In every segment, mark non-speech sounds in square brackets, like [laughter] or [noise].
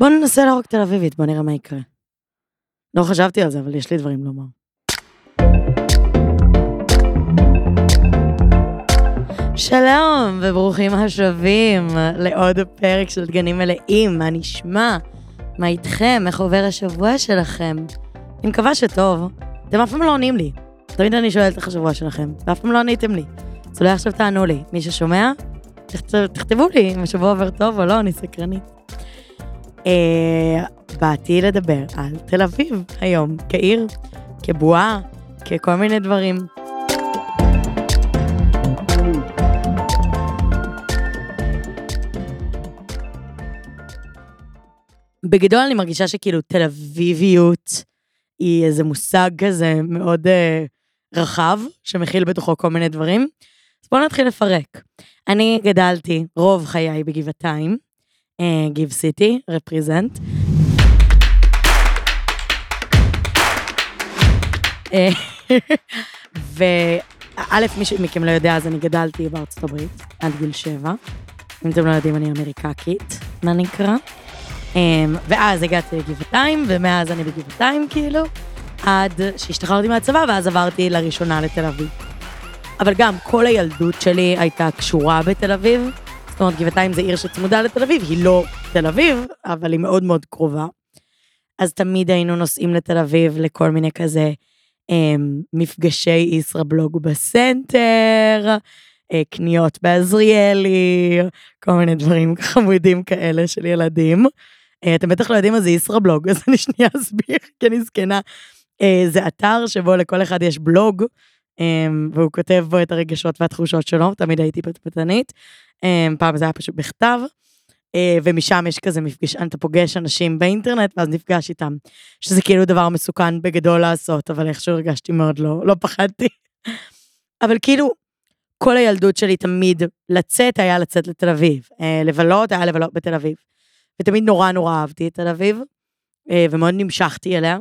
בוא ננסה להרוג תל אביבית, בוא נראה מה יקרה. לא חשבתי על זה, אבל יש לי דברים לומר. שלום, וברוכים השבים לעוד פרק של דגנים מלאים, מה נשמע? מה איתכם? איך עובר השבוע שלכם? אני מקווה שטוב. אתם אף פעם לא עונים לי. תמיד אני שואלת איך השבוע שלכם, ואף פעם לא עניתם לי. אז אולי עכשיו תענו לי. מי ששומע, תכתב, תכתבו לי אם השבוע עובר טוב או לא, אני סקרנית. אה, באתי לדבר על תל אביב היום, כעיר, כבועה, ככל מיני דברים. בגדול אני מרגישה שכאילו תל אביביות היא איזה מושג כזה מאוד אה, רחב, שמכיל בתוכו כל מיני דברים. אז בואו נתחיל לפרק. אני גדלתי רוב חיי בגבעתיים, גיב סיטי, רפריזנט. אה, [laughs] וא', מי מכם לא יודע, אז אני גדלתי בארצות הברית עד גיל שבע. אם אתם לא יודעים, אני אמריקקית, מה נקרא. אמ, ואז הגעתי לגבעתיים, ומאז אני בגבעתיים כאילו, עד שהשתחררתי מהצבא, ואז עברתי לראשונה לתל אביב. אבל גם כל הילדות שלי הייתה קשורה בתל אביב. זאת אומרת, גבעתיים זה עיר שצמודה לתל אביב, היא לא תל אביב, אבל היא מאוד מאוד קרובה. אז תמיד היינו נוסעים לתל אביב לכל מיני כזה אמ, מפגשי ישראבלוג בסנטר, אה, קניות בעזריאלי, כל מיני דברים חמודים כאלה של ילדים. אה, אתם בטח לא יודעים מה זה ישראבלוג, אז אני שנייה אסביר, כי אני זקנה. אה, זה אתר שבו לכל אחד יש בלוג, אה, והוא כותב בו את הרגשות והתחושות שלו, תמיד הייתי פטפטנית. פעם זה היה פשוט בכתב, ומשם יש כזה מפגש, אתה פוגש אנשים באינטרנט, ואז נפגש איתם. שזה כאילו דבר מסוכן בגדול לעשות, אבל איכשהו הרגשתי מאוד לא, לא פחדתי. אבל כאילו, כל הילדות שלי תמיד לצאת היה לצאת לתל אביב, לבלות היה לבלות בתל אביב. ותמיד נורא נורא אהבתי את תל אביב, אה, ומאוד נמשכתי אליה.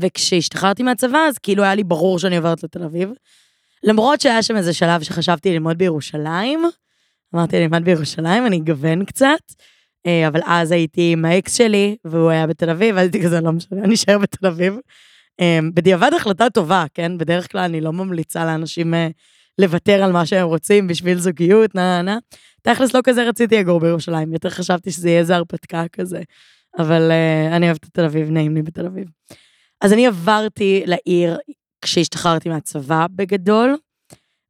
וכשהשתחררתי מהצבא, אז כאילו היה לי ברור שאני עוברת לתל אביב. למרות שהיה שם איזה שלב שחשבתי ללמוד בירושלים, אמרתי, אני אלמד בירושלים, אני אגוון קצת, אה, אבל אז הייתי עם האקס שלי, והוא היה בתל אביב, אז הייתי כזה, לא משנה, אני אשאר בתל אביב. אה, בדיעבד החלטה טובה, כן? בדרך כלל אני לא ממליצה לאנשים לוותר על מה שהם רוצים בשביל זוגיות, נה נה. תכלס לא כזה רציתי לגור בירושלים, יותר חשבתי שזה יהיה איזה הרפתקה כזה. אבל uh, אני אוהבת את תל אביב, נעים לי בתל אביב. אז אני עברתי לעיר כשהשתחררתי מהצבא בגדול,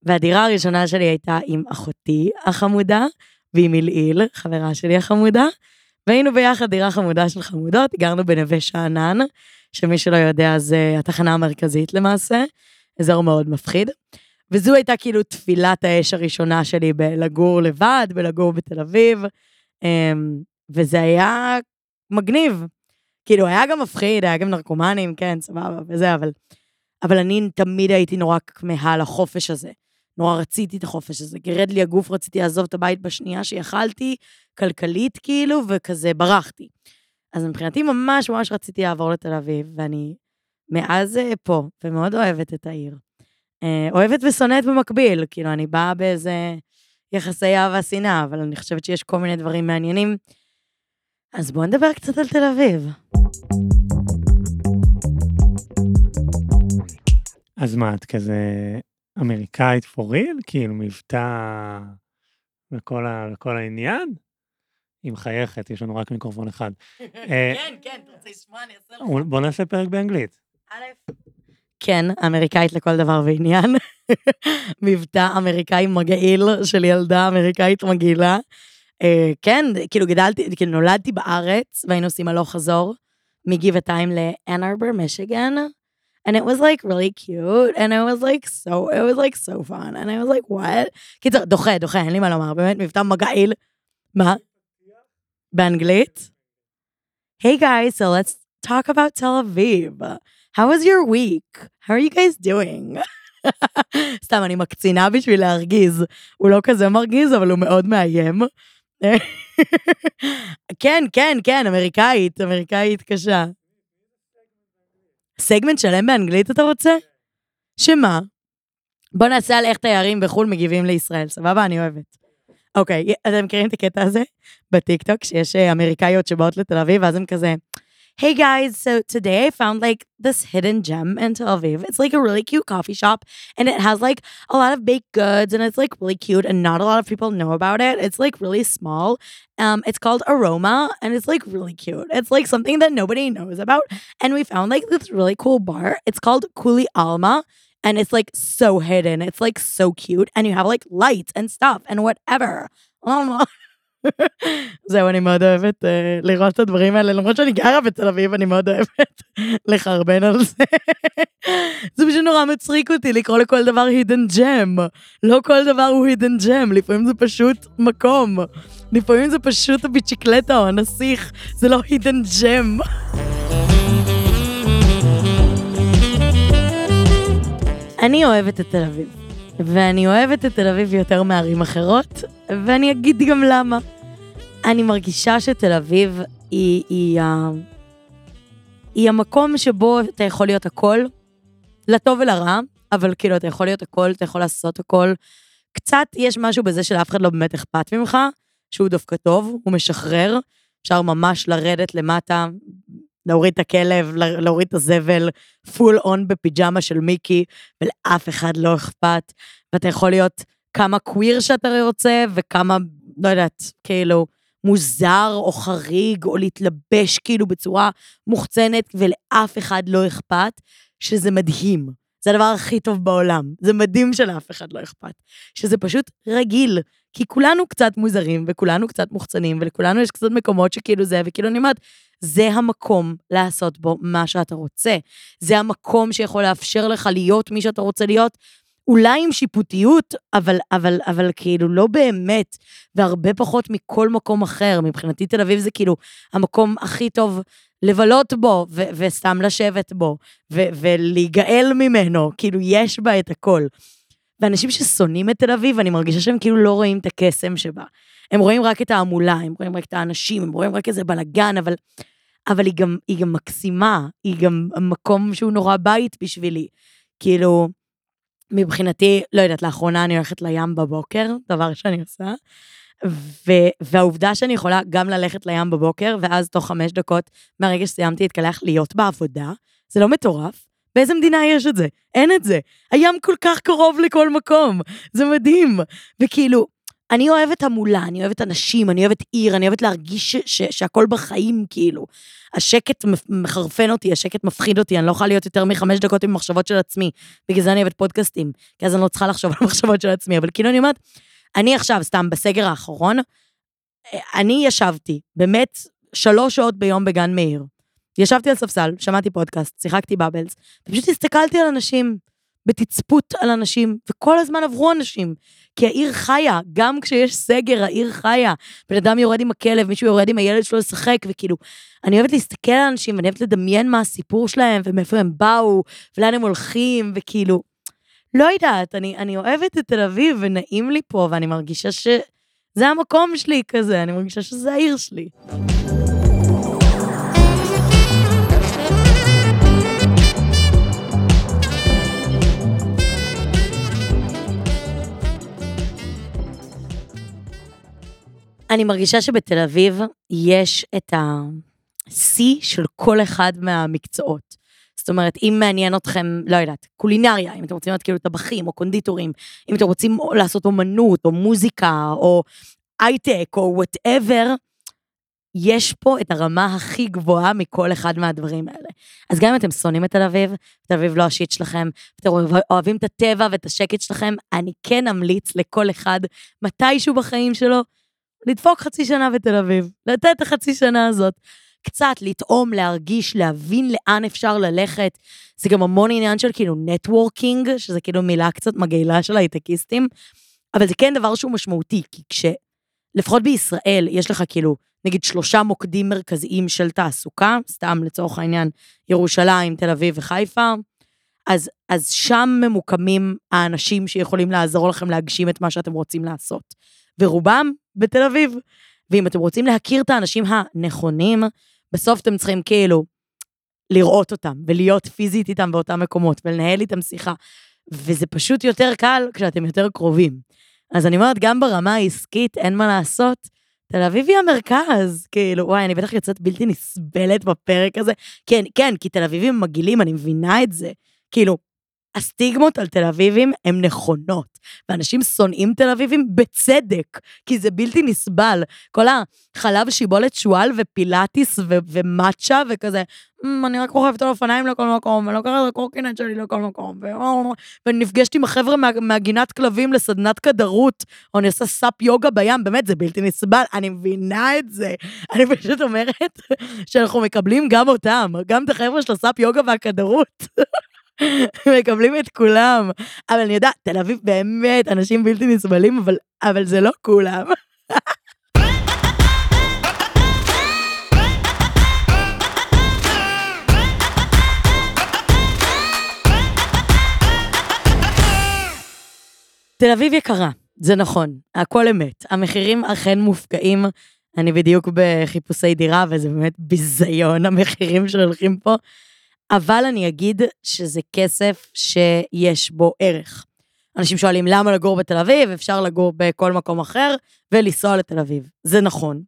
והדירה הראשונה שלי הייתה עם אחותי החמודה, ועם אלעיל, חברה שלי החמודה, והיינו ביחד דירה חמודה של חמודות, גרנו בנווה שאנן, שמי שלא יודע זה התחנה המרכזית למעשה, אזור מאוד מפחיד. וזו הייתה כאילו תפילת האש הראשונה שלי בלגור לבד, בלגור בתל אביב, אמ, וזה היה מגניב. כאילו, היה גם מפחיד, היה גם נרקומנים, כן, סבבה, וזה, אבל... אבל אני תמיד הייתי נורא כמהה לחופש הזה. נורא רציתי את החופש הזה. גירד לי הגוף, רציתי לעזוב את הבית בשנייה שיכלתי, כלכלית כאילו, וכזה ברחתי. אז מבחינתי ממש ממש רציתי לעבור לתל אביב, ואני מאז אה, פה, ומאוד אוהבת את העיר. אה, אוהבת ושונאת במקביל, כאילו, אני באה באיזה יחסי אהבה שנאה, אבל אני חושבת שיש כל מיני דברים מעניינים. אז בואו נדבר קצת על תל אביב. אז מה, את כזה אמריקאית for real? כאילו מבטא וכל, ה... וכל העניין? היא מחייכת, יש לנו רק מיקרופון אחד. [laughs] אה, כן, כן, אתה רוצה לשמוע, אני אעשה לך. בוא נעשה פרק באנגלית. א', כן, אמריקאית לכל דבר ועניין. [laughs] מבטא אמריקאי מגעיל של ילדה אמריקאית מגעילה. Uh, כן, כאילו גדלתי, כאילו נולדתי בארץ, והיינו עושים הלוך חזור מגבעתיים לאן ארבר, מישיגן. And it was like really cute, and it was like so, it was like so fun, and I was like, what? קיצר, דוחה, דוחה, אין לי מה לומר, באמת מבטא מגעיל. מה? באנגלית? Hey guys, so let's talk about Tel Aviv. How was your week? How are you guys doing? סתם, אני מקצינה בשביל להרגיז. הוא לא כזה מרגיז, אבל הוא מאוד מאיים. כן, כן, כן, אמריקאית, אמריקאית קשה. סגמנט שלם באנגלית אתה רוצה? שמה? בוא נעשה על איך תיירים בחו"ל מגיבים לישראל, סבבה? אני אוהבת. אוקיי, אתם מכירים את הקטע הזה בטיקטוק, שיש אה, אמריקאיות שבאות לתל אביב, ואז הם כזה, Hey guys, so today I found like this hidden gem in Tel Aviv. It's like a really cute coffee shop and it has like a lot of baked goods and it's like really cute and not a lot of people know about it. It's like really small. Um, it's called Aroma and it's like really cute. It's like something that nobody knows about. And we found like this really cool bar. It's called Kuli Alma and it's like so hidden. It's like so cute and you have like lights and stuff and whatever. [laughs] זהו, אני מאוד אוהבת אה, לראות את הדברים האלה, למרות שאני גרה בתל אביב, אני מאוד אוהבת [laughs] לחרבן על זה. זה פשוט נורא מצחיק אותי לקרוא לכל דבר hidden gem. לא כל דבר הוא hidden gem, לפעמים זה פשוט מקום. לפעמים זה פשוט הביצ'יקלטה או הנסיך, זה לא hidden gem. אני אוהבת את תל אביב. ואני אוהבת את תל אביב יותר מערים אחרות, ואני אגיד גם למה. אני מרגישה שתל אביב היא, היא, היא, היא המקום שבו אתה יכול להיות הכל, לטוב ולרע, אבל כאילו אתה יכול להיות הכל, אתה יכול לעשות הכל. קצת יש משהו בזה שלאף אחד לא באמת אכפת ממך, שהוא דווקא טוב, הוא משחרר, אפשר ממש לרדת למטה, להוריד את הכלב, להוריד את הזבל, פול און בפיג'מה של מיקי, ולאף אחד לא אכפת. ואתה יכול להיות כמה קוויר שאתה רוצה, וכמה, לא יודעת, כאילו, מוזר או חריג, או להתלבש כאילו בצורה מוחצנת, ולאף אחד לא אכפת, שזה מדהים. זה הדבר הכי טוב בעולם. זה מדהים שלאף אחד לא אכפת. שזה פשוט רגיל. כי כולנו קצת מוזרים, וכולנו קצת מוחצנים, ולכולנו יש קצת מקומות שכאילו זה, וכאילו אני אומרת, זה המקום לעשות בו מה שאתה רוצה. זה המקום שיכול לאפשר לך להיות מי שאתה רוצה להיות, אולי עם שיפוטיות, אבל, אבל, אבל כאילו לא באמת, והרבה פחות מכל מקום אחר. מבחינתי תל אביב זה כאילו המקום הכי טוב לבלות בו, ו- וסתם לשבת בו, ו- ולהיגאל ממנו, כאילו יש בה את הכל. ואנשים ששונאים את תל אביב, אני מרגישה שהם כאילו לא רואים את הקסם שבה. הם רואים רק את ההמולה, הם רואים רק את האנשים, הם רואים רק איזה בלאגן, אבל, אבל היא, גם, היא גם מקסימה, היא גם מקום שהוא נורא בית בשבילי. כאילו, מבחינתי, לא יודעת, לאחרונה אני הולכת לים בבוקר, דבר שאני עושה, ו, והעובדה שאני יכולה גם ללכת לים בבוקר, ואז תוך חמש דקות מהרגע שסיימתי להתקלח להיות בעבודה, זה לא מטורף? באיזה מדינה יש את זה? אין את זה. הים כל כך קרוב לכל מקום, זה מדהים. וכאילו, אני אוהבת המולה, אני אוהבת אנשים, אני אוהבת עיר, אני אוהבת להרגיש ש- ש- שהכל בחיים, כאילו. השקט מחרפן אותי, השקט מפחיד אותי, אני לא יכולה להיות יותר מחמש דקות עם מחשבות של עצמי. בגלל זה אני אוהבת פודקאסטים, כי אז אני לא צריכה לחשוב על [laughs] מחשבות של עצמי, אבל כאילו אני אומרת, אני עכשיו, סתם, בסגר האחרון, אני ישבתי, באמת, שלוש שעות ביום בגן מאיר. ישבתי על ספסל, שמעתי פודקאסט, שיחקתי בבלס, ופשוט הסתכלתי על אנשים, בתצפות על אנשים, וכל הזמן עברו אנשים. כי העיר חיה, גם כשיש סגר, העיר חיה. בן אדם יורד עם הכלב, מישהו יורד עם הילד שלו לשחק, וכאילו, אני אוהבת להסתכל על אנשים, ואני אוהבת לדמיין מה הסיפור שלהם, ומאיפה הם באו, ולאן הם הולכים, וכאילו, לא יודעת, אני, אני אוהבת את תל אביב, ונעים לי פה, ואני מרגישה שזה המקום שלי כזה, אני מרגישה שזה העיר שלי. אני מרגישה שבתל אביב יש את השיא של כל אחד מהמקצועות. זאת אומרת, אם מעניין אתכם, לא יודעת, קולינריה, אם אתם רוצים להיות כאילו טבחים או קונדיטורים, אם אתם רוצים לעשות אומנות או מוזיקה או הייטק או whatever, יש פה את הרמה הכי גבוהה מכל אחד מהדברים האלה. אז גם אם אתם שונאים את תל אביב, תל אביב לא ה shit שלכם, אתם אוהבים את הטבע ואת השקט שלכם, אני כן אמליץ לכל אחד, מתישהו בחיים שלו, לדפוק חצי שנה בתל אביב, לתת את החצי שנה הזאת. קצת לטעום, להרגיש, להבין לאן אפשר ללכת. זה גם המון עניין של כאילו נטוורקינג, שזה כאילו מילה קצת מגעילה של הייטקיסטים, אבל זה כן דבר שהוא משמעותי, כי כש... לפחות בישראל, יש לך כאילו, נגיד שלושה מוקדים מרכזיים של תעסוקה, סתם לצורך העניין, ירושלים, תל אביב וחיפה, אז, אז שם ממוקמים האנשים שיכולים לעזור לכם להגשים את מה שאתם רוצים לעשות. ורובם בתל אביב. ואם אתם רוצים להכיר את האנשים הנכונים, בסוף אתם צריכים כאילו לראות אותם, ולהיות פיזית איתם באותם מקומות, ולנהל איתם שיחה. וזה פשוט יותר קל כשאתם יותר קרובים. אז אני אומרת, גם ברמה העסקית, אין מה לעשות. תל אביב היא המרכז, כאילו, וואי, אני בטח יוצאת בלתי נסבלת בפרק הזה. כן, כן, כי תל אביבים מגעילים, אני מבינה את זה. כאילו, הסטיגמות על תל אביבים הן נכונות, ואנשים שונאים תל אביבים בצדק, כי זה בלתי נסבל. כל החלב שיבולת שועל ופילאטיס ו- ומאצ'ה וכזה, "מ, אני רק רוכבת על אופניים לכל מקום, ואני לוקחת את הקורקינט שלי לכל מקום, ו- ואני נפגשת עם החבר'ה מה- מהגינת כלבים לסדנת כדרות, או אני עושה סאפ יוגה בים, באמת, זה בלתי נסבל, אני מבינה את זה. אני פשוט אומרת שאנחנו מקבלים גם אותם, גם את החבר'ה של הסאפ יוגה והכדרות. מקבלים את כולם. אבל אני יודעת, תל אביב באמת אנשים בלתי נסבלים, אבל, אבל זה לא כולם. תל אביב יקרה, זה נכון, הכל אמת. המחירים אכן מופקעים. אני בדיוק בחיפושי דירה, וזה באמת ביזיון המחירים שהולכים פה. אבל אני אגיד שזה כסף שיש בו ערך. אנשים שואלים למה לגור בתל אביב, אפשר לגור בכל מקום אחר ולנסוע לתל אביב. זה נכון,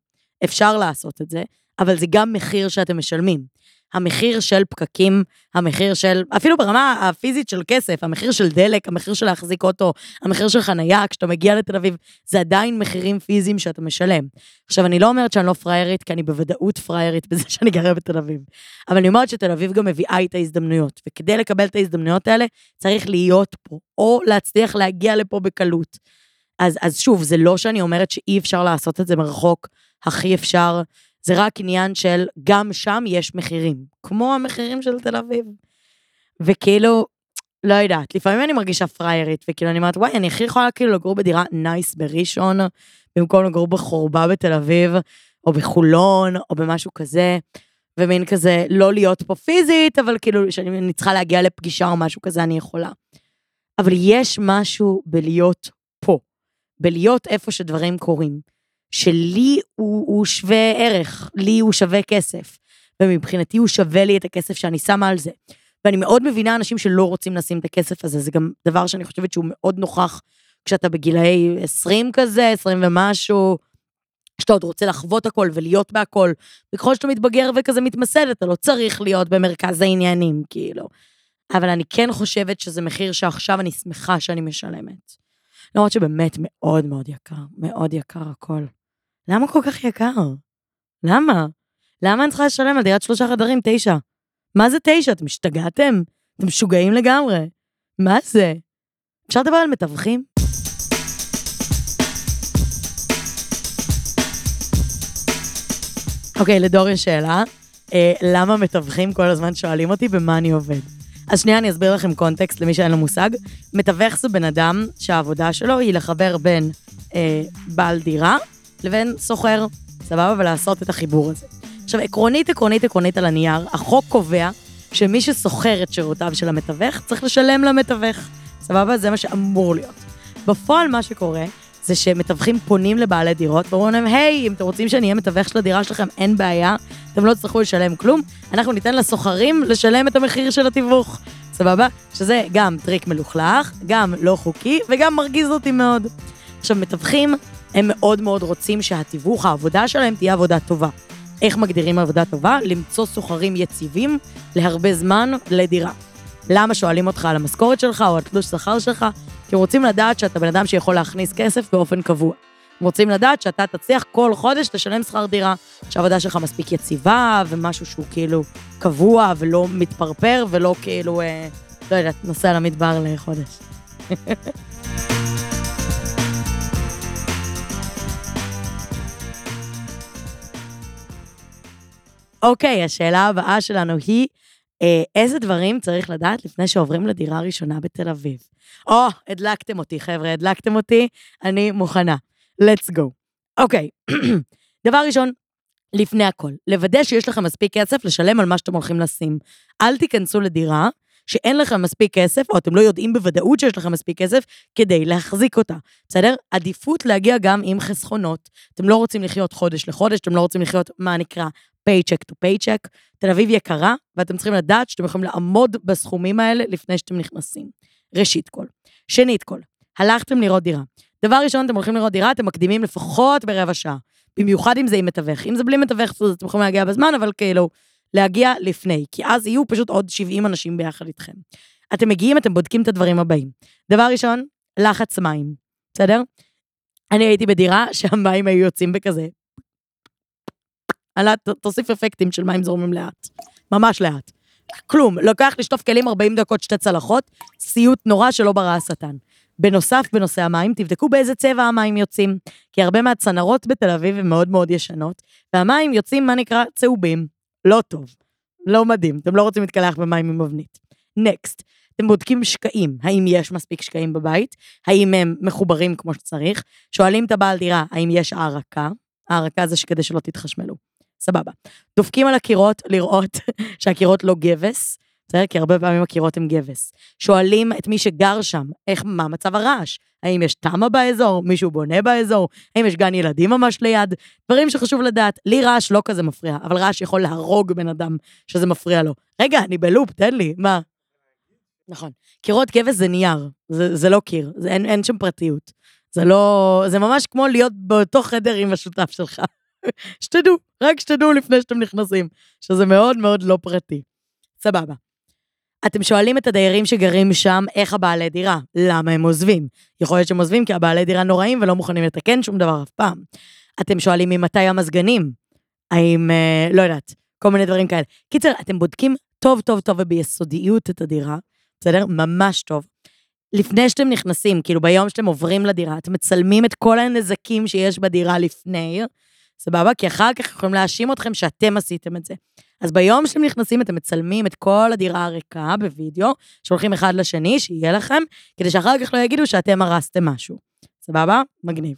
אפשר לעשות את זה, אבל זה גם מחיר שאתם משלמים. המחיר של פקקים, המחיר של, אפילו ברמה הפיזית של כסף, המחיר של דלק, המחיר של להחזיק אוטו, המחיר של חנייה, כשאתה מגיע לתל אביב, זה עדיין מחירים פיזיים שאתה משלם. עכשיו, אני לא אומרת שאני לא פריירית, כי אני בוודאות פריירית [laughs] בזה שאני גרה בתל אביב. אבל אני אומרת שתל אביב גם מביאה את ההזדמנויות, וכדי לקבל את ההזדמנויות האלה, צריך להיות פה, או להצליח להגיע לפה בקלות. אז, אז שוב, זה לא שאני אומרת שאי אפשר לעשות את זה מרחוק, הכי אפשר, זה רק עניין של גם שם יש מחירים, כמו המחירים של תל אביב. וכאילו, לא יודעת, לפעמים אני מרגישה פריירית, וכאילו אני אומרת, וואי, אני הכי יכולה כאילו לגור בדירה נייס בראשון, במקום לגור בחורבה בתל אביב, או בחולון, או במשהו כזה, ומין כזה, לא להיות פה פיזית, אבל כאילו, שאני צריכה להגיע לפגישה או משהו כזה, אני יכולה. אבל יש משהו בלהיות פה, בלהיות איפה שדברים קורים. שלי הוא, הוא שווה ערך, לי הוא שווה כסף, ומבחינתי הוא שווה לי את הכסף שאני שמה על זה. ואני מאוד מבינה אנשים שלא רוצים לשים את הכסף הזה, זה גם דבר שאני חושבת שהוא מאוד נוכח כשאתה בגילאי 20 כזה, 20 ומשהו, שאתה עוד רוצה לחוות הכל ולהיות בהכל, וככל שאתה מתבגר וכזה מתמסד, אתה לא צריך להיות במרכז העניינים, כאילו. אבל אני כן חושבת שזה מחיר שעכשיו אני שמחה שאני משלמת. למרות שבאמת מאוד מאוד יקר, מאוד יקר הכל. למה כל כך יקר? למה? למה אני צריכה לשלם על דירת שלושה חדרים תשע? מה זה תשע? אתם השתגעתם? אתם משוגעים לגמרי. מה זה? אפשר לדבר על מתווכים? אוקיי, לדור יש שאלה. אה, למה מתווכים כל הזמן שואלים אותי במה אני עובד? אז שנייה, אני אסביר לכם קונטקסט למי שאין לו מושג. מתווך זה בן אדם שהעבודה שלו היא לחבר בין אה, בעל דירה לבין סוחר, סבבה? ולעשות את החיבור הזה. עכשיו, עקרונית, עקרונית, עקרונית על הנייר, החוק קובע שמי ששוכר את שירותיו של המתווך צריך לשלם למתווך, סבבה? זה מה שאמור להיות. בפועל מה שקורה זה שמתווכים פונים לבעלי דירות ואומרים להם, היי, אם אתם רוצים שאני אהיה מתווך של הדירה שלכם, אין בעיה, אתם לא תצטרכו לשלם כלום, אנחנו ניתן לשוכרים לשלם את המחיר של התיווך, סבבה? שזה גם טריק מלוכלך, גם לא חוקי וגם מרגיז אותי מאוד. עכשיו, מתווכים, הם מאוד מאוד רוצים שהתיווך, העבודה שלהם תהיה עבודה טובה. איך מגדירים עבודה טובה? למצוא סוחרים יציבים להרבה זמן לדירה. למה שואלים אותך על המשכורת שלך או על תלוש שכר שלך? כי רוצים לדעת שאתה בן אדם שיכול להכניס כסף באופן קבוע. רוצים לדעת שאתה תצליח כל חודש לשלם שכר דירה, שהעבודה שלך מספיק יציבה, ומשהו שהוא כאילו קבוע ולא מתפרפר ולא כאילו, אה, לא יודעת, נוסע למדבר לחודש. [laughs] אוקיי, השאלה הבאה שלנו היא, אה, איזה דברים צריך לדעת לפני שעוברים לדירה ראשונה בתל אביב? או, הדלקתם אותי, חבר'ה, הדלקתם אותי, אני מוכנה. Let's go. אוקיי, [clears throat] דבר ראשון, לפני הכל, לוודא שיש לכם מספיק כסף לשלם על מה שאתם הולכים לשים. אל תיכנסו לדירה שאין לכם מספיק כסף, או אתם לא יודעים בוודאות שיש לכם מספיק כסף, כדי להחזיק אותה, בסדר? עדיפות להגיע גם עם חסכונות. אתם לא רוצים לחיות חודש לחודש, אתם לא רוצים לחיות, מה נקרא, paycheck to paycheck. תל אביב יקרה, ואתם צריכים לדעת שאתם יכולים לעמוד בסכומים האלה לפני שאתם נכנסים. ראשית כל. שנית כל, הלכתם לראות דירה. דבר ראשון, אתם הולכים לראות דירה, אתם מקדימים לפחות ברבע שעה. במיוחד אם זה עם מתווך. אם זה בלי מתווך, אז אתם יכולים להגיע בזמן, אבל כאילו, להגיע לפני, כי אז יהיו פשוט עוד 70 אנשים ביחד איתכם. אתם מגיעים, אתם בודקים את הדברים הבאים. דבר ראשון, לחץ מים, בסדר? אני הייתי בדירה שהמים היו יוצאים בכזה. עלה, תוסיף אפקטים של מים זורמים לאט. ממש לאט. כלום, לוקח לשטוף כלים 40 דקות שתי צלחות, סיוט נורא שלא ברא השטן. בנוסף, בנושא המים, תבדקו באיזה צבע המים יוצאים, כי הרבה מהצנרות בתל אביב הן מאוד מאוד ישנות, והמים יוצאים, מה נקרא, צהובים. לא טוב. לא מדהים, אתם לא רוצים להתקלח במים עם אבנית. נקסט, אתם בודקים שקעים, האם יש מספיק שקעים בבית, האם הם מחוברים כמו שצריך, שואלים את הבעל דירה האם יש הערקה, הערקה זה כדי שלא תתחשמלו. סבבה. דופקים על הקירות לראות [laughs] שהקירות לא גבס, בסדר? כי הרבה פעמים הקירות הם גבס. שואלים את מי שגר שם, איך, מה מצב הרעש? האם יש תמ"א באזור? מישהו בונה באזור? האם יש גן ילדים ממש ליד? דברים שחשוב לדעת. לי רעש לא כזה מפריע, אבל רעש יכול להרוג בן אדם שזה מפריע לו. רגע, אני בלופ, תן לי, מה? נכון. קירות גבס זה נייר, זה, זה לא קיר, זה, אין, אין שם פרטיות. זה לא... זה ממש כמו להיות באותו חדר עם השותף שלך. שתדעו, רק שתדעו לפני שאתם נכנסים, שזה מאוד מאוד לא פרטי. סבבה. אתם שואלים את הדיירים שגרים שם איך הבעלי דירה, למה הם עוזבים. יכול להיות שהם עוזבים כי הבעלי דירה נוראים ולא מוכנים לתקן שום דבר אף פעם. אתם שואלים ממתי המזגנים, האם, אה, לא יודעת, כל מיני דברים כאלה. קיצר, אתם בודקים טוב טוב טוב וביסודיות את הדירה, בסדר? ממש טוב. לפני שאתם נכנסים, כאילו ביום שאתם עוברים לדירה, אתם מצלמים את כל הנזקים שיש בדירה לפני, סבבה? כי אחר כך יכולים להאשים אתכם שאתם עשיתם את זה. אז ביום שאתם נכנסים, אתם מצלמים את כל הדירה הריקה בווידאו, שולחים אחד לשני, שיהיה לכם, כדי שאחר כך לא יגידו שאתם הרסתם משהו. סבבה? מגניב.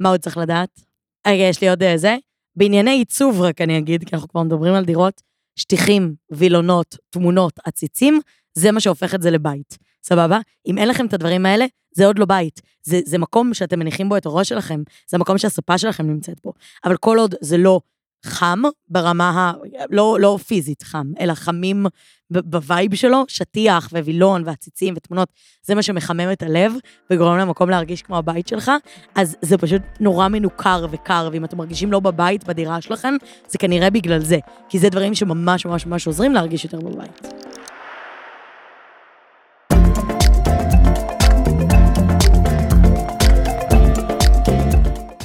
מה עוד צריך לדעת? רגע, יש לי עוד. אה, בענייני עיצוב רק אני אגיד, כי אנחנו כבר מדברים על דירות, שטיחים, וילונות, תמונות, עציצים, זה מה שהופך את זה לבית. סבבה? אם אין לכם את הדברים האלה, זה עוד לא בית. זה, זה מקום שאתם מניחים בו את הראש שלכם, זה המקום שהספה שלכם נמצאת בו. אבל כל עוד זה לא חם ברמה ה... לא, לא פיזית חם, אלא חמים ב vibe שלו, שטיח ווילון ועציצים ותמונות, זה מה שמחמם את הלב וגורם למקום להרגיש כמו הבית שלך, אז זה פשוט נורא מנוכר וקר, ואם אתם מרגישים לא בבית, בדירה שלכם, זה כנראה בגלל זה, כי זה דברים שממש ממש ממש עוזרים להרגיש יותר בבית.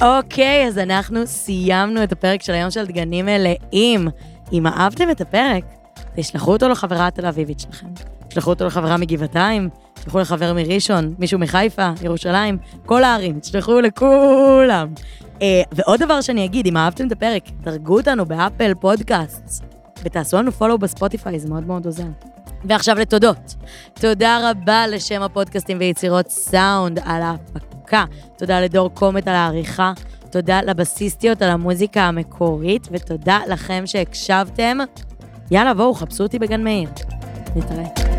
אוקיי, אז אנחנו סיימנו את הפרק של היום של דגנים מלאים. אם אהבתם את הפרק, תשלחו אותו לחברה התל אביבית שלכם. תשלחו אותו לחברה מגבעתיים, תשלחו לחבר מראשון, מישהו מחיפה, ירושלים, כל הערים, תשלחו לכולם. אה, ועוד דבר שאני אגיד, אם אהבתם את הפרק, דרגו אותנו באפל פודקאסט, ותעשו לנו פולו בספוטיפיי, זה מאוד מאוד עוזר. ועכשיו לתודות. תודה רבה לשם הפודקאסטים ויצירות סאונד על ההפקה. תודה לדור קומט על העריכה. תודה לבסיסטיות על המוזיקה המקורית, ותודה לכם שהקשבתם. יאללה, בואו, חפשו אותי בגן מאיר. נתראה.